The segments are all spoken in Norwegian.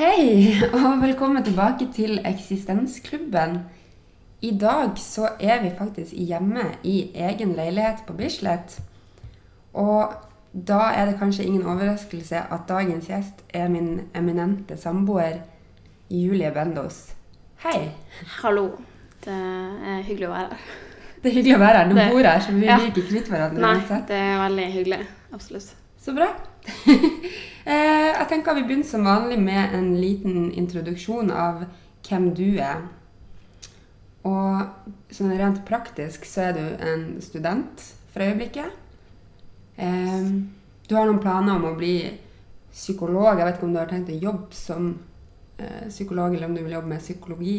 Hei og velkommen tilbake til Eksistensklubben. I dag så er vi faktisk hjemme i egen leilighet på Bislett. Og da er det kanskje ingen overraskelse at dagens gjest er min eminente samboer Julie Bendos. Hei. Hallo. Det er hyggelig å være her. Det er hyggelig å være her. Det- bor her, så vi Ja. blir ikke kvitt hverandre. Nei, det er veldig hyggelig. Absolutt. Så bra. Eh, jeg tenker vi begynner som vanlig med en liten introduksjon av hvem du er. Og sånn rent praktisk så er du en student for øyeblikket. Eh, du har noen planer om å bli psykolog. Jeg vet ikke om du har tenkt å jobbe som eh, psykolog, eller om du vil jobbe med psykologi.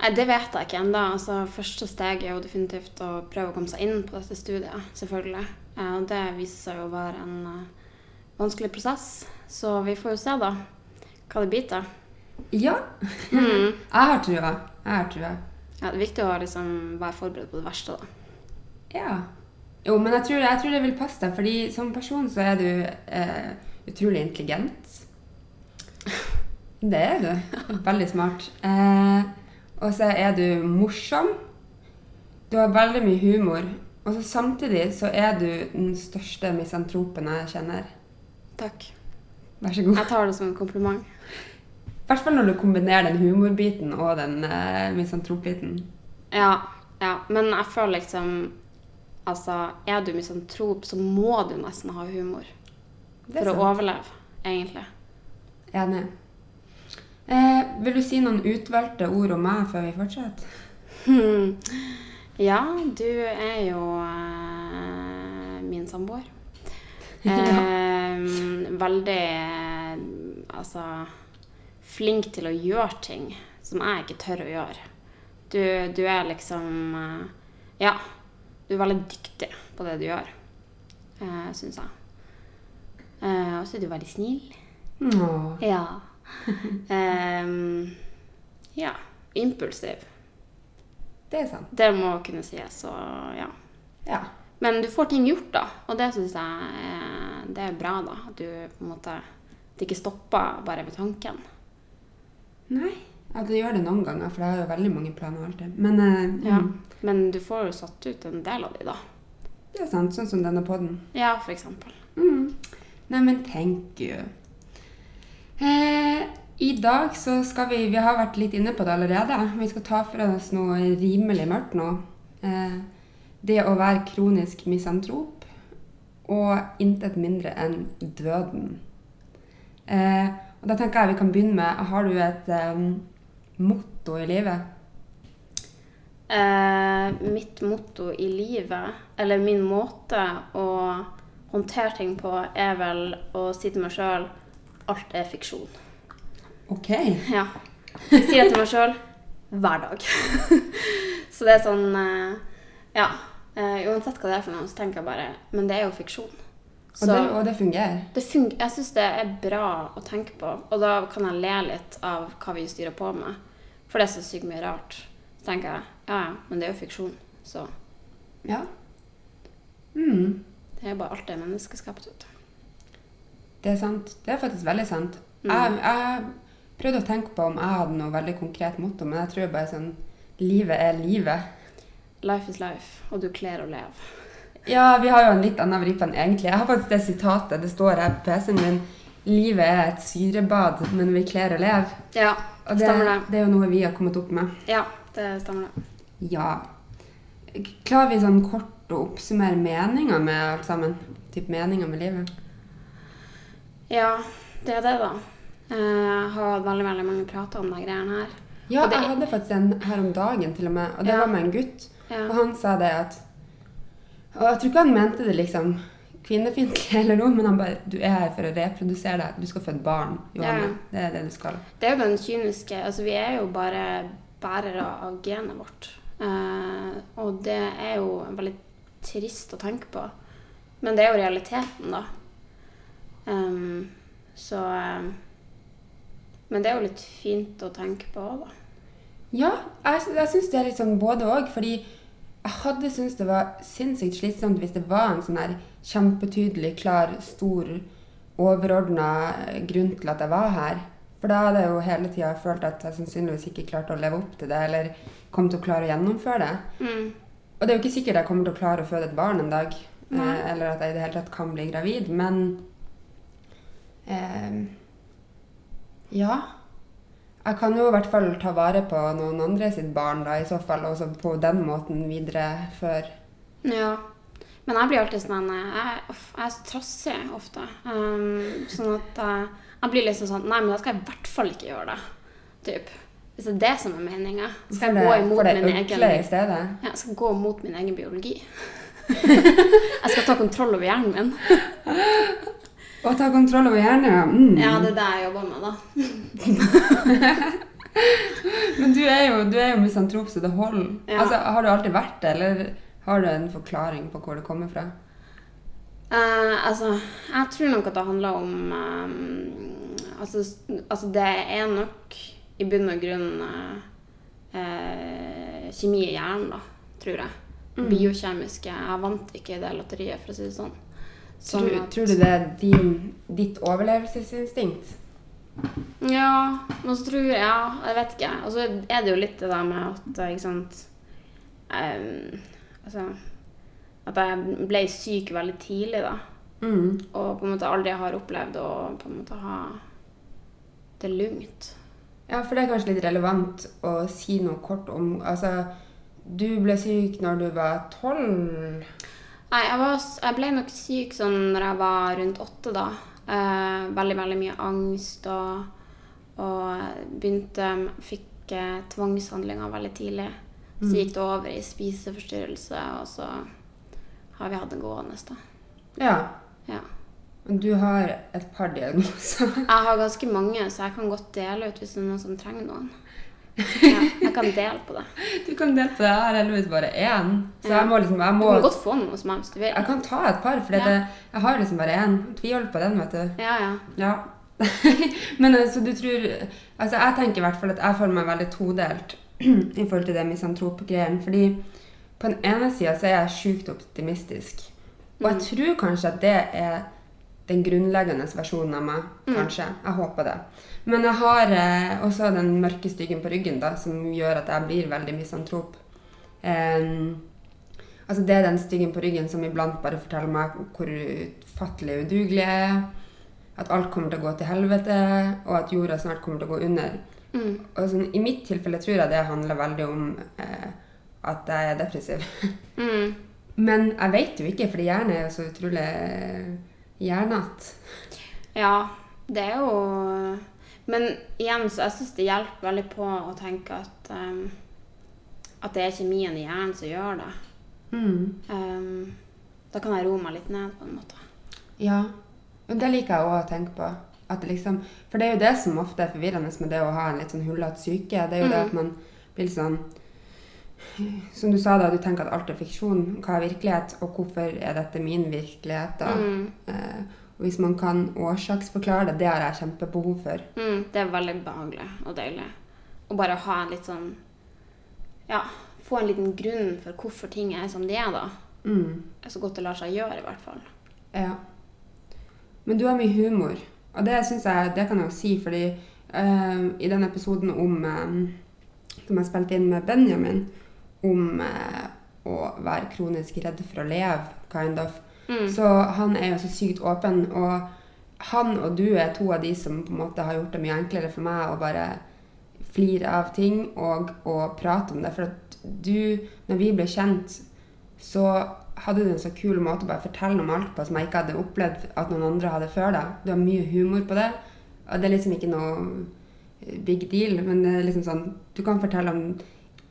Nei, det vet jeg ikke ennå. Altså, første steg er jo definitivt å prøve å komme seg inn på dette studiet, selvfølgelig. Eh, Og det viser seg å være en eh, vanskelig prosess. Så vi får jo se, da, hva det blir til. Ja, Mm. jeg har trua. Jeg har trua. Ja, det er viktig å liksom være forberedt på det verste, da. Ja. Jo, men jeg tror, jeg tror det vil passe deg, fordi som person så er du eh, utrolig intelligent. Det er du. Veldig smart. Eh, og så er du morsom. Du har veldig mye humor. Og så samtidig så er du den største misantropen jeg kjenner. Takk. Vær så god. Jeg tar det som en kompliment. I hvert fall når du kombinerer den humorbiten og den eh, misantropbiten. Ja, ja, men jeg føler liksom Altså, er du misantrop, så må du nesten ha humor. for sant. Å overleve, egentlig. Enig. Eh, vil du si noen utvalgte ord om meg før vi fortsetter? Hmm. Ja, du er jo eh, min samboer. Eh, veldig altså flink til å gjøre ting som jeg ikke tør å gjøre. Du, du er liksom eh, Ja, du er veldig dyktig på det du gjør, eh, syns jeg. Eh, og så er du veldig snill. Åh. Ja. Em, ja. Impulsiv. Det er sant. Det må kunne sies, så ja. Ja. Men du får ting gjort, da. Og det syns jeg er, det er bra, da. At du på en måte Det ikke stopper bare ved tanken. Nei. Ja, det gjør det noen ganger, for jeg har jo veldig mange planer alltid. Men eh, Ja. mm, Men du får jo satt ut en del av de, da. det er sant, sånn som denne podden. Ja, for eksempel. Mm. Nei, men thank you. Eh, I dag så skal vi Vi har vært litt inne på det allerede. Vi skal ta for oss noe rimelig mørkt nå. Eh, det å være kronisk misantrop og intet mindre enn døden. Eh, og da tenker jeg vi kan begynne med Har du et eh, motto i livet? Mitt motto i livet, eller min måte å håndtere ting på, er vel å si til meg sjøl alt er fiksjon. Ok. Ja. Jeg sier det til meg sjøl hver dag. så det er sånn eh, Ja. eh, uansett hva det er for noe, så tenker jeg bare Men det er jo fiksjon. Og, det, og det fungerer. det fun jeg syns det er bra å tenke på, og da kan jeg le litt av hva vi styrer på med. For det er så sykt mye rart. Så tenker jeg ja, ja, men det er jo fiksjon. Så Ja. Mm. det er bare alt det menneskeskapt. vet du. Det er sant. Det er faktisk veldig sant. Mm. Jeg, jeg prøvde å tenke på om jeg hadde noe veldig konkret motto, men jeg tror bare sånn Livet er livet. Life is life, og du kler å leve. Ja, vi har jo en litt annen vrippe enn egentlig. Jeg har faktisk det sitatet. Det står her på PC-en min. Livet er et syrebad, men vi kler å leve. Ja, Og det, stemmer det. det er jo noe vi har kommet opp med. Ja, det stemmer det. Ja. Klarer vi sånn kort å oppsummere meninga med alt sammen? Typ meninga med livet? Ja, det er det, da. Jeg har hatt veldig veldig mange prater om de greiene her. Ja, det- jeg hadde faktisk en her om dagen til og med, og det Ja. var med en gutt. Ja. Og han sa det at Og jeg tror ikke han mente det liksom kvinnefiendtlig eller noe, men han bare Du er her for å reprodusere deg. Du skal få et barn, Johanne. Ja. Det er det du skal. Det er jo den kyniske Altså, vi er jo bare bærere av genet vårt. Uh, og det er jo veldig trist å tenke på. Men det er jo realiteten, da. Um, så em, Men det er jo litt fint å tenke på òg, da. Ja, jeg, jeg syns det er litt sånn både òg, fordi jeg hadde syntes det var sinnssykt slitsomt hvis det var en sånn her kjempetydelig, klar, stor overordna grunn til at jeg var her. For da hadde jeg jo hele tida følt at jeg sannsynligvis ikke klarte å leve opp til det, eller kom til å klare å gjennomføre det. Mm. Og det er jo ikke sikkert jeg kommer til å klare å føde et barn en dag, eh, eller at jeg i det hele tatt kan bli gravid, men eh, Ja. Jeg kan jo i hvert fall ta vare på noen andre sitt barn, da, i så fall, og så på den måten videre før Ja. Men jeg blir alltid sånn Jeg, jeg er så trassig ofte. Um, sånn at jeg, jeg blir liksom sånn Nei, men da skal jeg i hvert fall ikke gjøre det. Typ. Hvis det er det som er meninga. Skal jeg gå imot min egen ja, Jeg skal gå mot min egen biologi. jeg skal ta kontroll over hjernen min. Å ta kontroll over hjernen, ja. Mm. Ja, det er det jeg jobber med, da. Men du er jo, du er jo misantrop så det holder. Ja. Altså, har du alltid vært det, eller har du en forklaring på hvor det kommer fra? Uh, altså, jeg tror nok at det handler om um, altså, altså, det er nok i bunn og grunn uh, uh, kjemi i hjernen, da, tror jeg. Mm. Biokjemiske. Jeg vant ikke i det lotteriet, for å si det sånn. Sånn Tror, tror du det er din, ditt overlevelsesinstinkt? Ja, men så tror jeg Ja, jeg vet ikke. Og så er det jo litt det der med at ikke sant um, Altså At jeg ble syk veldig tidlig, da. Mm. Og på en måte aldri har opplevd å på en måte ha det lugnt. Ja, for det er kanskje litt relevant å si noe kort om Altså, du ble syk når du var tolv. Nei, jeg, var, jeg ble nok syk sånn når jeg var rundt åtte, da. Eh, veldig, veldig mye angst og, og begynte Fikk eh, tvangshandlinger veldig tidlig. Så gikk det over i spiseforstyrrelse, og så har vi hatt det gående, da. Ja. Ja. Du har et par diagnoser. Jeg har ganske mange, så jeg kan godt dele ut hvis det er noen som trenger noen. Ja, jeg kan dele på det. Du kan dele på det. Jeg har heldigvis bare én. Så jeg må liksom Jeg, Du kan godt få noe meg hvis du vil. jeg kan ta et par, for Ja. jeg har liksom bare én. Tviholder på den, vet du. Ja, ja. Ja. Men altså, du tror Altså, jeg tenker i hvert fall at jeg føler meg veldig todelt i forhold til det misantrop-greien. Fordi på den ene sida så er jeg sjukt optimistisk. Og jeg tror kanskje at det er den grunnleggende versjonen av meg. Kanskje. Jeg håper det. Men jeg har eh, også den mørke styggen på ryggen, da, som gjør at jeg blir veldig misantrop. Um, altså Det er den styggen på ryggen som iblant bare forteller meg hvor utfattelig udugelig jeg er. At alt kommer til å gå til helvete, og at jorda snart kommer til å gå under. Mm. Og sånn, I mitt tilfelle tror jeg det handler veldig om eh, at jeg er depressiv. Mm. Men jeg vet jo ikke, fordi hjernen er jo så utrolig hjernete. Ja, det er jo Men igjen, så jeg syns det hjelper veldig på å tenke at um, At det er kjemien i hjernen som gjør det. Mm. Um, da kan jeg roe meg litt ned, på en måte. Ja. Det liker jeg òg å tenke på. At liksom, for det er jo det som ofte er forvirrende med det å ha en litt sånn hullete syke. Det er jo det Mm. at man blir sånn Som du sa da, du tenker at alt er fiksjon. Hva er virkelighet, og hvorfor er dette min virkelighet? da? Mm. Eh, og hvis man kan årsaksforklare det, det har jeg kjempebehov for. Mm, det er veldig behagelig og deilig. Å bare ha en litt sånn Ja, få en liten grunn for hvorfor ting er som de er, da. Mm. Er så godt det lar seg gjøre, i hvert fall. Ja. Men du har mye humor, og det synes jeg, det kan jeg jo si, fordi eh, i den episoden om eh, som jeg spilte inn med Benjamin, om eh, å være kronisk redd for å leve, kind of, Mm. så han er jo så sykt åpen, og han og du er to av de som på en måte har gjort det mye enklere for meg å bare flire av ting og å prate om det. For at du, når vi ble kjent, så hadde du en så kul måte å bare fortelle om alt på som jeg ikke hadde opplevd at noen andre hadde før deg. Du har mye humor på det. Og det er liksom ikke noe eh, big deal, men det er liksom sånn Du kan fortelle om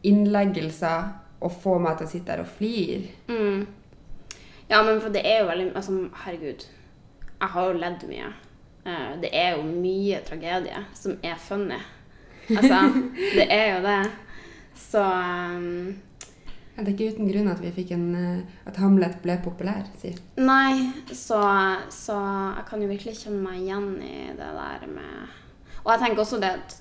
innleggelser og få meg til å sitte der og flire. Mm. Ja, men for det er jo veldig altså, Herregud. Jeg har jo ledd mye. Eh, Det er jo mye tragedie som er funny. Altså, det er jo det. Så um, Ja, det er ikke uten grunn at vi fikk en eh, At Hamlet ble populær, si. Nei, så, så jeg kan jo virkelig kjenne meg igjen i det der med Og jeg tenker også det at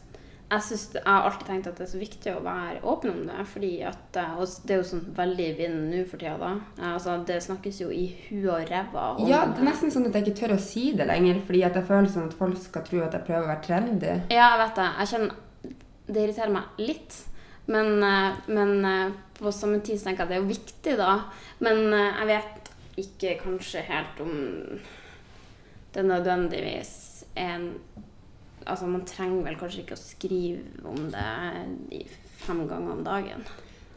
jeg, synes, jeg har alltid tenkt at det er så viktig å være åpen om det. fordi at, eh, og Det er jo sånn veldig i vinden nå for tida. da. Eh, Altså, det snakkes jo i huet og ræva Ja, det er nesten sånn at jeg ikke tør å si det lenger, fordi at jeg føler sånn at folk skal tro at jeg prøver å være trendy. Ja, jeg vet det. Jeg kjenner Det irriterer meg litt. Men, eh, men på samme tid så tenker jeg at det er jo viktig, da. Men jeg vet ikke kanskje helt om det nødvendigvis er en Altså, man trenger vel kanskje ikke å skrive om det fem ganger om dagen.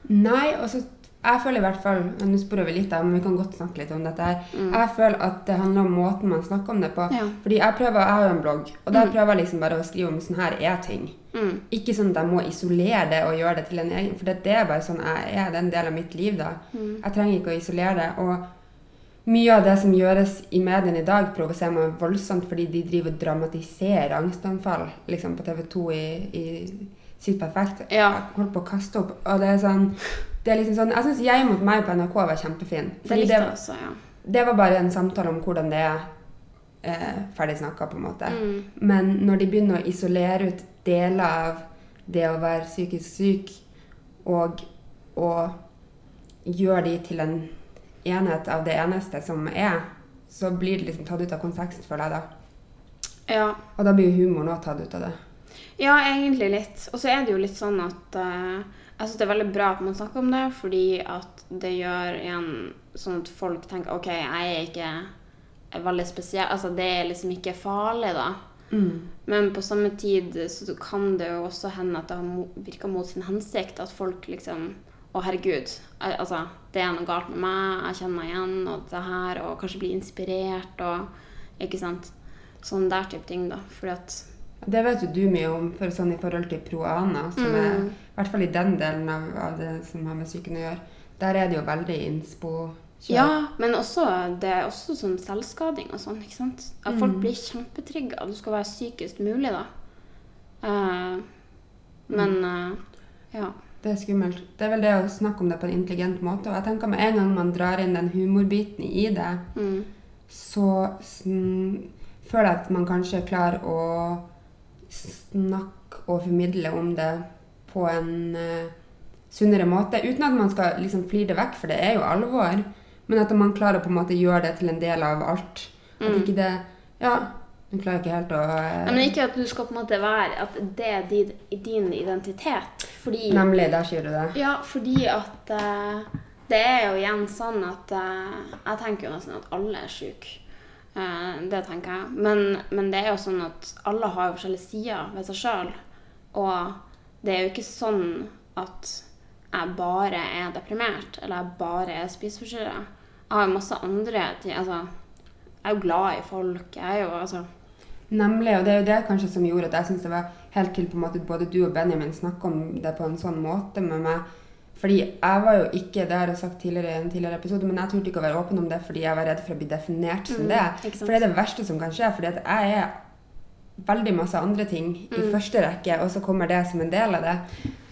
Nei, og så jeg føler i hvert fall Nå sporer vi litt men vi kan godt snakke litt om dette her. Jeg føler at det handler om måten man snakker om det på. Ja. Fordi jeg prøver, jeg har jo en blogg, og der prøver jeg liksom bare å skrive om sånn her er ting. Mm. Ikke sånn at jeg må isolere det og gjøre det til en egen For det det er bare sånn jeg er. Det er en del av mitt liv, da. Jeg trenger ikke å isolere det. Og mye av det som gjøres i mediene i dag, provoserer meg voldsomt fordi de driver og dramatiserer angstanfall liksom på TV 2 i, i Sykt perfekt. Ja. Jeg holdt på å kaste opp. Og det er sånn det er liksom sånn, Jeg syns Jeg mot meg på NRK var kjempefin. Det Fordi likte det, også, ja. det var bare en samtale om hvordan det er eh, ferdig snakka, på en måte. Mm. Men når de begynner å isolere ut deler av det å være psykisk syk, og å gjøre de til en enhet av det eneste som er, så blir det liksom tatt ut av kontekst, føler jeg da. ja. Og da blir jo humoren òg tatt ut av det. Ja, egentlig litt. Og så er det jo litt sånn at uh, jeg syns det er veldig bra at man snakker om det, fordi at det gjør igjen sånn at folk tenker OK, jeg er ikke veldig spesiell Altså, det er liksom ikke farlig, da. Men på samme tid så kan det jo også hende at det har virka mot sin hensikt. At folk liksom Å, herregud. Altså, det er noe galt med meg. Jeg kjenner meg igjen, og det her. Og kanskje bli inspirert og Ikke sant. Sånn der type ting, da. Fordi at Det vet jo du mye om for sånn i forhold til Proana, som er Mm. i hvert fall i den delen av, av det som har med psyken å gjøre. Der er det jo veldig innspo. Ja, men også, det er også sånn selvskading og sånn, ikke sant? At folk blir kjempetrygga. Du skal være sykest mulig, da. Uh, men eh, ja. Det er skummelt. Det er vel det å snakke om det på en intelligent måte. Og jeg tenker med en gang man drar inn den humorbiten i det, Mm. så sn føler jeg at man kanskje klarer å snakke og formidle om det på en uh, sunnere måte. Uten at man skal liksom flire det vekk, for det er jo alvor. Men at man klarer på en måte gjøre det til en del av alt. At Mm. ikke det Ja, nå klarer ikke helt å eh, Men ikke at du skal på en måte være At det er din, din identitet. Fordi Nemlig, der sier du det. Ja, fordi at eh, det er jo igjen sånn at eh, Jeg tenker jo nesten at alle er syke. Eh, det tenker jeg. Men, men det er jo sånn at alle har jo forskjellige sider ved seg sjøl. Og det er jo ikke sånn at jeg bare er deprimert, eller jeg bare er spiseforstyrra. Jeg har jo masse andre ting. Altså, jeg er jo glad i folk. Jeg er jo altså Nemlig, og det er jo det kanskje som gjorde at jeg syns det var helt til på en måte både du og Benjamin snakka om det på en sånn måte med meg. Fordi jeg var jo ikke det har jeg sagt tidligere i en tidligere episode, men jeg turte ikke å være åpen om det fordi jeg var redd for å bli definert som Mm, det. For det er det verste som kan skje, fordi jeg er veldig masse andre ting Mm. i første rekke, og så kommer det som en del av det.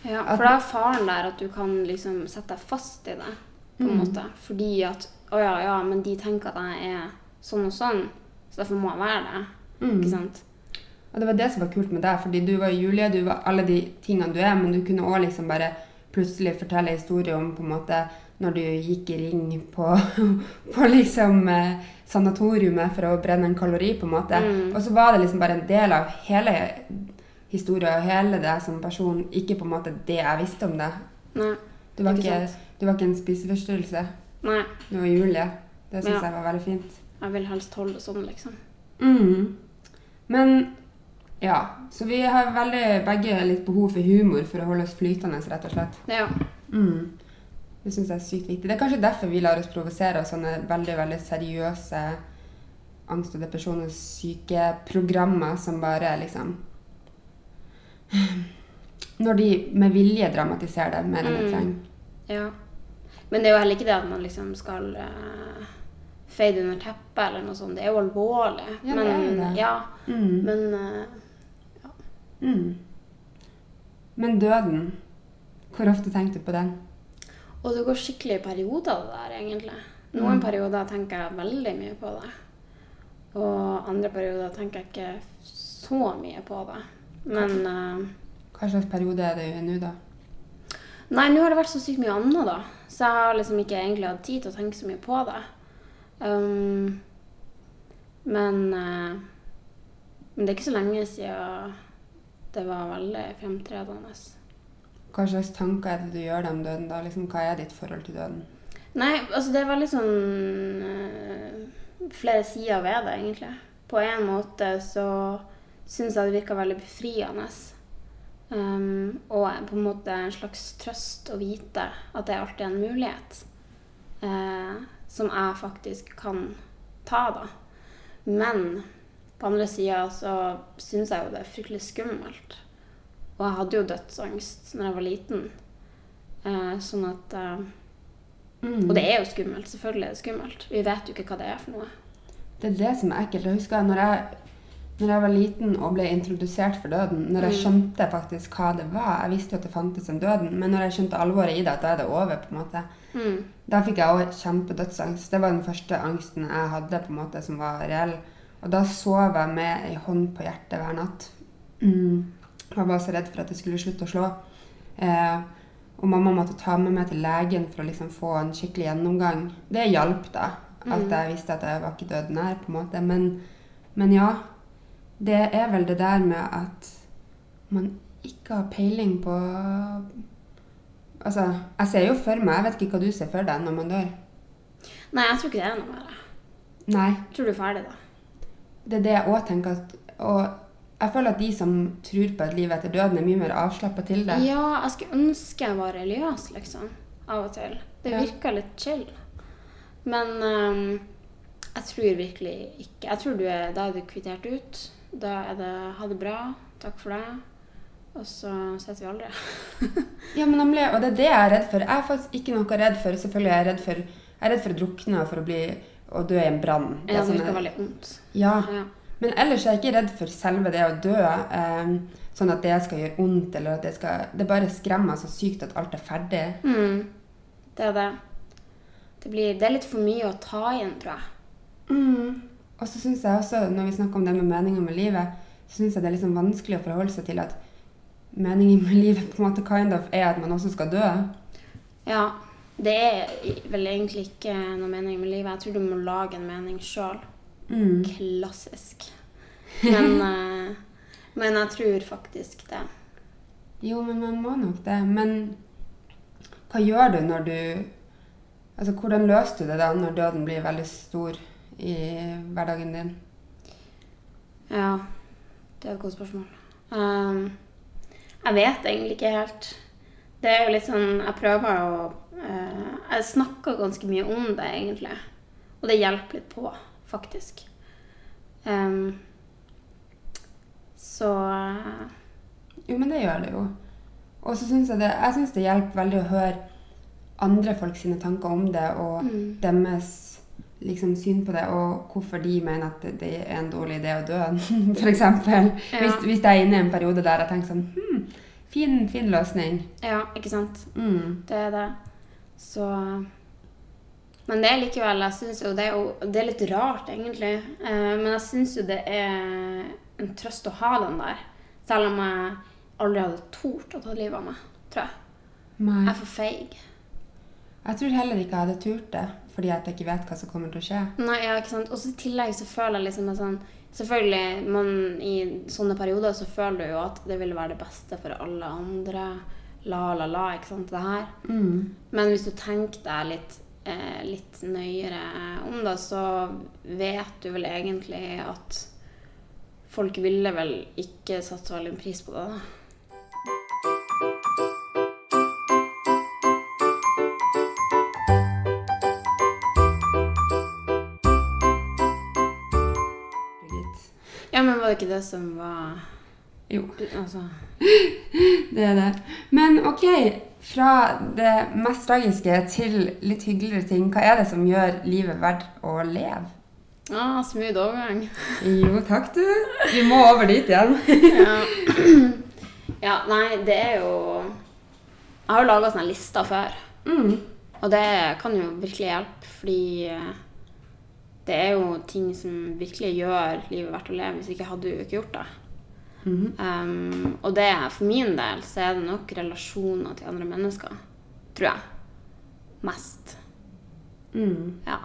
Ja, for da er faren der at du kan liksom sette deg fast i det, på en måte. Fordi at Å ja, ja, men de tenker at jeg er sånn og sånn, så derfor må jeg være det. Ikke sant? Og det var det som var kult med deg, fordi du var Julie, du var alle de tingene du er, men du kunne òg liksom bare plutselig fortelle historier om på en måte når du gikk i ring på, på liksom eh, sanatoriumet for å brenne en kalori, på en måte. Mm. Og så var det liksom bare en del av hele historien og hele det som person, ikke på en måte det jeg visste om deg. Nei. Du var Ikke ikke, du var ikke en spiseforstyrrelse. Nei. Du var Julie. Det syns Ja. jeg var veldig fint. Jeg vil helst holde det sånn, liksom. Mm. Men ja, så vi har veldig begge litt behov for humor for å holde oss flytende, rett og slett. Ja. Mm. Det syns jeg er sykt viktig. Det er kanskje derfor vi lar oss provosere av sånne veldig veldig seriøse angst- og depresjon- og sykeprogrammer som bare liksom Når de med vilje dramatiserer det mer enn det Mm. trenger. ja. Men det er jo heller ikke det at man liksom skal uh, fade under teppet eller noe sånt. Det er jo alvorlig. Ja, det men, er det. Ja, Mm. men ja, Mm. Men døden, hvor ofte tenker du på den? Og det går skikkelig i perioder, det der, egentlig. Noen Mm. perioder tenker jeg veldig mye på det. Og andre perioder tenker jeg ikke så mye på det. Men eh, Hva slags periode er det nå, da? Nei, nå har det vært så sykt mye annet, da. Så jeg har liksom ikke egentlig hatt tid til å tenke så mye på det. Um, men, uh, men det er ikke så lenge siden det var veldig fremtredende. Hva slags tanker er det du gjør deg om døden, da? Liksom, hva er ditt forhold til døden? Nei, altså det er veldig sånn uh, flere sider ved det, egentlig. På en måte så syns jeg det virker veldig befriende. Um, og på en måte en slags trøst å vite at det er alltid en mulighet eh, som jeg faktisk kan ta, da. Men på andre sida så syns jeg jo det er fryktelig skummelt. Og jeg hadde jo dødsangst når jeg var liten. Eh, sånn at eh, Mm. Og det er jo skummelt. Selvfølgelig er det skummelt. Vi vet jo ikke hva det er for noe. Det er det som er ekkelt. Jeg husker når jeg, når jeg var liten og ble introdusert for døden, når jeg Mm. skjønte faktisk hva det var Jeg visste jo at det fantes en døden, men når jeg skjønte alvoret i det, at da er det over, på en måte, Mm. da fikk jeg òg kjempedødsangst. Det var den første angsten jeg hadde på en måte som var reell. Og da sov jeg med ei hånd på hjertet hver natt. Mm. Jeg var så redd for at det skulle slutte å slå. Eh, og mamma måtte ta med meg til legen for å liksom få en skikkelig gjennomgang. Det hjalp, da. At Mm. jeg visste at jeg var ikke døden nær, på en måte. Men, men ja. Det er vel det der med at man ikke har peiling på Altså, jeg ser jo for meg Jeg vet ikke hva du ser for deg når man dør. Nei, jeg tror ikke det er noe det. Nei. Jeg tror du er ferdig, da. Det er det jeg òg tenker. At, og jeg føler at de som tror på et liv etter døden, er mye mer avslappa til det. Ja, jeg skulle ønske jeg var religiøs, liksom. Av og til. Det Ja. virka litt chill. Men um, jeg tror virkelig ikke Jeg tror du er, da er du kvittert ut. Da er det ha det bra, takk for det. Og så ses vi aldri. Ja, men nemlig, og det er det jeg er redd for. Jeg er faktisk ikke noe redd for Selvfølgelig er jeg redd for, jeg er redd for å drukne og for å bli og dø i en brann. Er Ja, det sånn virker veldig vondt. Ja, Ja. Men ellers er jeg ikke redd for selve det å dø. Eh, sånn at det skal gjøre vondt, eller at det skal Det bare skremmer meg så sykt at alt er ferdig. Mm, det er det. Det, blir, det er litt for mye å ta igjen, tror jeg. Mm. Og så syns jeg også, når vi snakker om det med meninga med livet, så syns jeg det er liksom vanskelig å forholde seg til at meningen med livet på en måte kind of er at man også skal dø. Ja, det er vel egentlig ikke noe mening med livet. Jeg tror du må lage en mening sjøl. Mm. Klassisk. Men, eh, men jeg tror faktisk det. Jo, men man må nok det. Men hva gjør du når du Altså, hvordan løser du det da når døden blir veldig stor i hverdagen din? Ja, det er et godt spørsmål. Um, jeg vet egentlig ikke helt. Det er jo litt sånn Jeg prøver å uh, Jeg snakker ganske mye om det, egentlig. Og det hjelper litt på, faktisk. Um, så uh, Jo, men det gjør det jo. Og så syns jeg det Jeg synes det hjelper veldig å høre andre folk sine tanker om det, og Mm. deres liksom syn på det, og hvorfor de mener at det, er en dårlig idé å dø, eksempel. Ja. Hvis, hvis jeg er inne i en periode der jeg tenker sånn hm, fin, fin løsning. Ja, ikke sant? Mm. Det er det. Så Men det er likevel Jeg syns jo det er, jo, det er litt rart, egentlig. Eh, men jeg syns jo det er en trøst å ha den der. Selv om jeg aldri hadde tort å ta livet av meg, tror jeg. Nei. Jeg er for feig. Jeg tror heller ikke jeg hadde turt det, fordi jeg ikke vet hva som kommer til å skje. Nei, ja, ikke sant? Og så i tillegg så føler jeg liksom at sånn Selvfølgelig, man, i sånne perioder så føler du jo at det ville være det beste for alle andre. La, la, la, ikke sant, det her. Mm. Men hvis du tenker deg litt, eh, litt nøyere om det, så vet du vel egentlig at folk ville vel ikke satt så veldig pris på det. da. Var det ikke det som var Jo, Altså det er det. Men ok, fra det mest tragiske til litt hyggeligere ting, hva er det som gjør livet verdt å leve? ah, Smooth overgang. Jo, takk du. Vi må over dit igjen. Ja. ja, nei, det er jo Jeg har jo laga sånne lister før. Mm. Og det kan jo virkelig hjelpe, fordi eh, det er jo ting som virkelig gjør livet verdt å leve. Hvis ikke hadde du ikke gjort det. Mhm. Um, og det, for min del så er det nok relasjoner til andre mennesker. Tror jeg. Mest. Mm. Ja.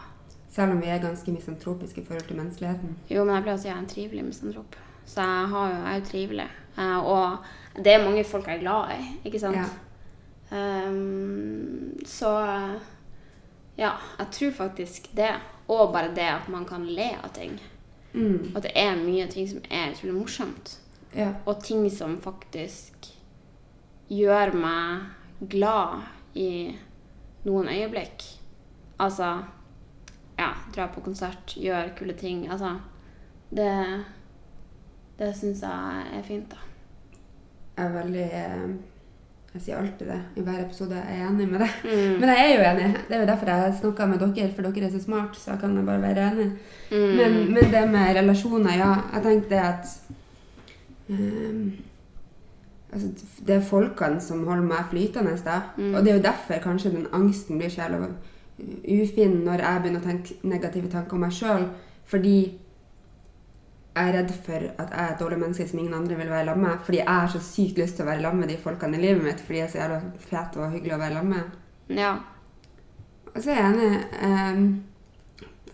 Selv om vi er ganske misantropiske i forhold til menneskeligheten. Jo, men jeg pleier å si jeg er en trivelig misantrop. Så jeg, har jo, jeg er jo trivelig. Uh, og det er mange folk jeg er glad i, ikke sant? Ja. Um, så ja, jeg tror faktisk det. Og bare det at man kan le av ting. Mm. At det er mye ting som er utrolig morsomt. Ja. Og ting som faktisk gjør meg glad i noen øyeblikk. Altså Ja, dra på konsert, gjøre kule ting. Altså Det Det syns jeg er fint, da. Jeg er veldig eh, Jeg sier alltid det i hver episode. Jeg er enig med det. Mm. Men jeg er jo enig. Det er jo derfor jeg snakka med dere, for dere er så smart, så jeg kan bare være enig. Mm. Men, men det med relasjoner, ja. Jeg tenkte at um, altså, Det er folkene som holder meg flytende. Da. Mm. Og det er jo derfor kanskje den angsten blir så ufin når jeg begynner å tenke negative tanker om meg sjøl. Fordi jeg er redd for at jeg er et dårlig menneske som ingen andre vil være sammen med. Fordi jeg har så sykt lyst til å være sammen med de folkene i livet mitt. Fordi jeg er så jævla fet og hyggelig å være sammen med. Ja. Og så er jeg enig. Um,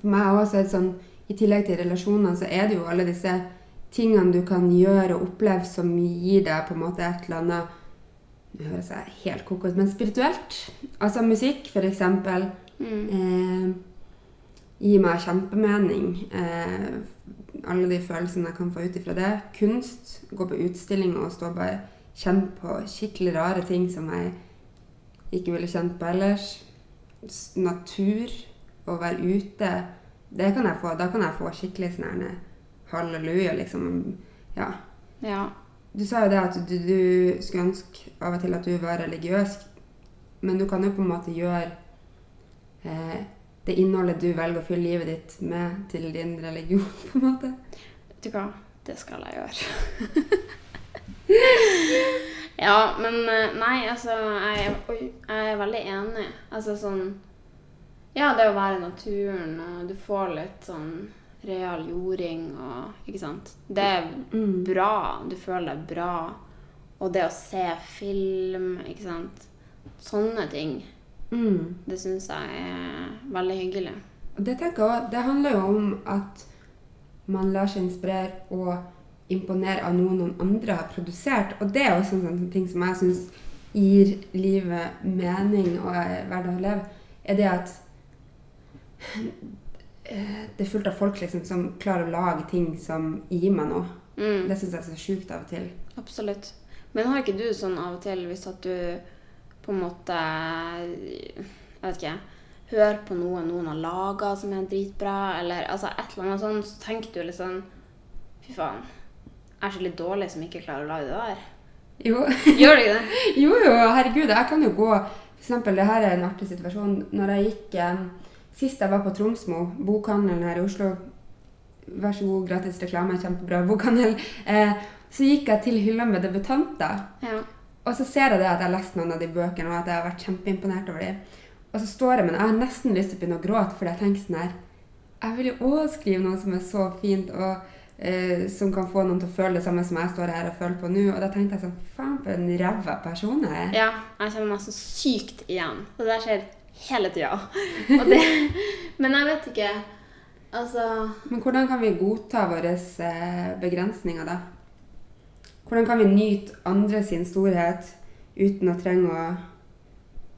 for meg også er det sånn I tillegg til relasjoner, så er det jo alle disse tingene du kan gjøre og oppleve som gir deg på en måte et eller annet Nå høres jeg helt koko ut, men spirituelt. Altså musikk, for eksempel. Mm. Eh, gir meg kjempemening. Eh, alle de følelsene jeg kan få ut ifra det. Kunst. Gå på utstilling og stå bare kjenne på skikkelig rare ting som jeg ikke ville kjent på ellers. Natur. Å være ute. Det kan jeg få. Da kan jeg få skikkelig sånn halleluja, liksom. Ja. ja. Du sa jo det at du, du skulle ønske av og til at du var religiøs, men du kan jo på en måte gjøre eh, det innholdet du velger å fylle livet ditt med, til din religion, på en måte. Vet du hva? Det skal jeg gjøre. ja, men eh, nei, altså jeg, oi, jeg er veldig enig. Altså sånn Ja, det å være i naturen, og du får litt sånn real jording og Ikke sant? Det er Mm. bra. Du føler deg bra. Og det å se film, ikke sant. Sånne ting. Mm. Det syns jeg er veldig hyggelig. Det tenker jeg også, det handler jo om at man lar seg inspirere og imponere av noe noen andre har produsert. Og det er også en sånn ting som jeg syns gir livet mening og hverdag å leve, er det at eh, det er fullt av folk liksom, som klarer å lage ting som gir meg noe. Mm. Det syns jeg er så sjukt av og til. Absolutt. Men har ikke du sånn av og til hvis at du på en måte Jeg vet ikke. Hør på noe noen har laga som er dritbra, eller altså et eller annet sånt, så tenker du sånn Fy faen. Jeg er så litt dårlig som ikke klarer å lage det der. Jo. Gjør du ikke det? Jo, jo, herregud. Jeg kan jo gå For eksempel, det her er en artig situasjon. Når jeg gikk eh, Sist jeg var på Tromsmo, bokhandelen her i Oslo Vær så god, gratis reklame, kjempebra bokhandel. Eh, så gikk jeg til hylla med debutanter. Ja. Og så ser jeg det at jeg har lest noen av de bøkene, og at jeg har vært kjempeimponert over dem. Og så står jeg med den. Jeg har nesten lyst til å begynne å gråte, fordi jeg tenker sånn her Jeg vil jo òg skrive noe som er så fint, og eh, som kan få noen til å føle det samme som jeg står her og føler på nå. Og da tenkte jeg sånn Faen, for en ræva person jeg er. ja. Jeg kjenner meg så sykt igjen. Det der skjer hele tida. Men jeg vet ikke. Altså Men hvordan kan vi godta våre eh, begrensninger, da? Hvordan kan vi nyte andre sin storhet uten å trenge å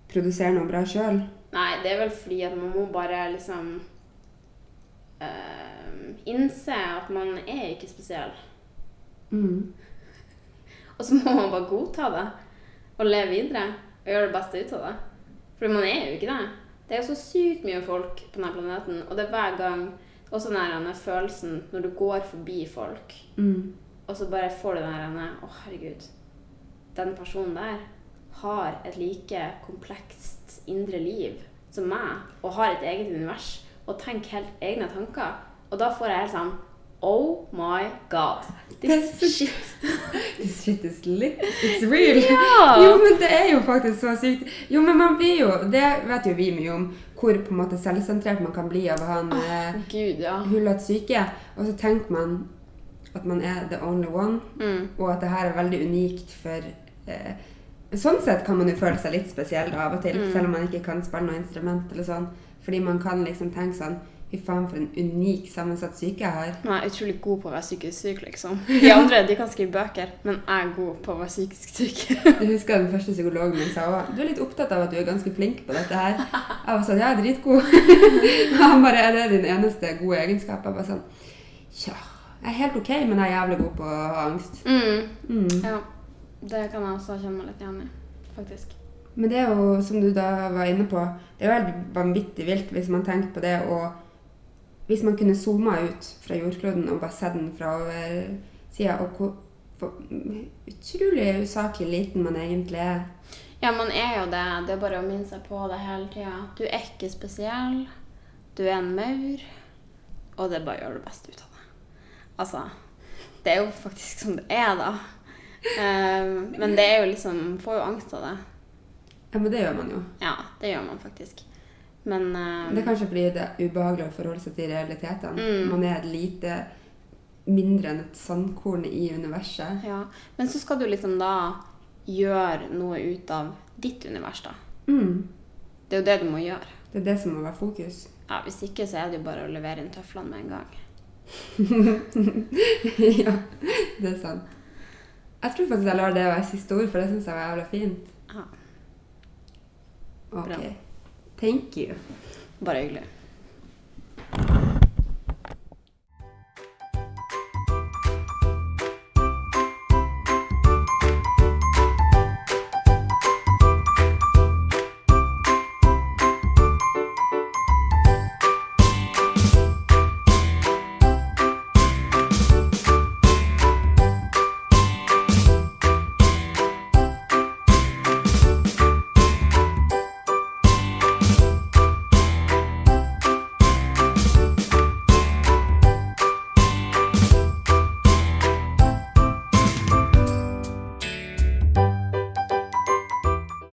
produsere noe bra sjøl? Nei, det er vel fordi at man må bare liksom uh, innse at man er ikke spesiell. Mm. Og så må man bare godta det og leve videre og gjøre det beste ut av det. For man er jo ikke det. Det er jo så sykt mye folk på denne planeten, og det er hver gang også den følelsen når du går forbi folk, Mm. Og så bare får du den der Å, herregud. Den personen der har et like komplekst indre liv som meg, og har et eget univers, og tenker helt egne tanker. Og da får jeg helt sånn Oh my god. This shit. This shit is lit. It's real. Ja! Jo, men det er jo faktisk så sykt. Jo, men man blir jo Det vet jo vi mye om. Hvor på en måte selvsentrert man kan bli av å ha en eh, Gud, ja. hullete syke. Og så tenker man at man er the only one, Mm. og at det her er veldig unikt for eh, Sånn sett kan man jo føle seg litt spesiell av og til, Mm. selv om man ikke kan spille noe instrument eller sånn. Fordi man kan liksom tenke sånn Fy faen, for en unik sammensatt syke jeg har. Man er utrolig god på å være psykisk syk, liksom. De andre de kan skrive bøker, men jeg er god på å være psykisk syk. Jeg husker den første psykologen min sa også, du er litt opptatt av at du er ganske flink på dette her. Jeg var sånn, ja, jeg er dritgod. Han bare, er det din eneste gode egenskap? Jeg bare sånn, ja, jeg er helt ok, men jeg er jævlig god på å ha angst. Mm. Mm. Ja. Det kan jeg også kjenne meg litt igjen i, faktisk. Men det er jo, som du da var inne på, det er jo helt vanvittig vilt hvis man tenker på det, og hvis man kunne zooma ut fra jordkloden og bare sett den fra oversida, og hvor hvor utrolig usaklig liten man egentlig er. Ja, man er jo det. Det er bare å minne seg på det hele tida. Du er ikke spesiell. Du er en maur. Og det er bare å gjøre det beste ut av det. Altså Det er jo faktisk som det er, da. Eh, men det er jo liksom Får jo angst av det. Ja, men det gjør man jo. Ja, det gjør man faktisk. Men uh, Det er kanskje fordi det er ubehagelig å forholde seg til realitetene. Mm. Man er et lite mindre enn et sandkorn i universet. Ja. Men så skal du liksom da gjøre noe ut av ditt univers, da. Mm. Det er jo det du må gjøre. Det er det som må være fokus. Ja, Hvis ikke så er det jo bare å levere inn tøflene med en gang. ja, det er sant. Jeg tror faktisk jeg lar det være siste ord, for det syns jeg var jævla fint. Ja, Ok. Thank you. Bare hyggelig.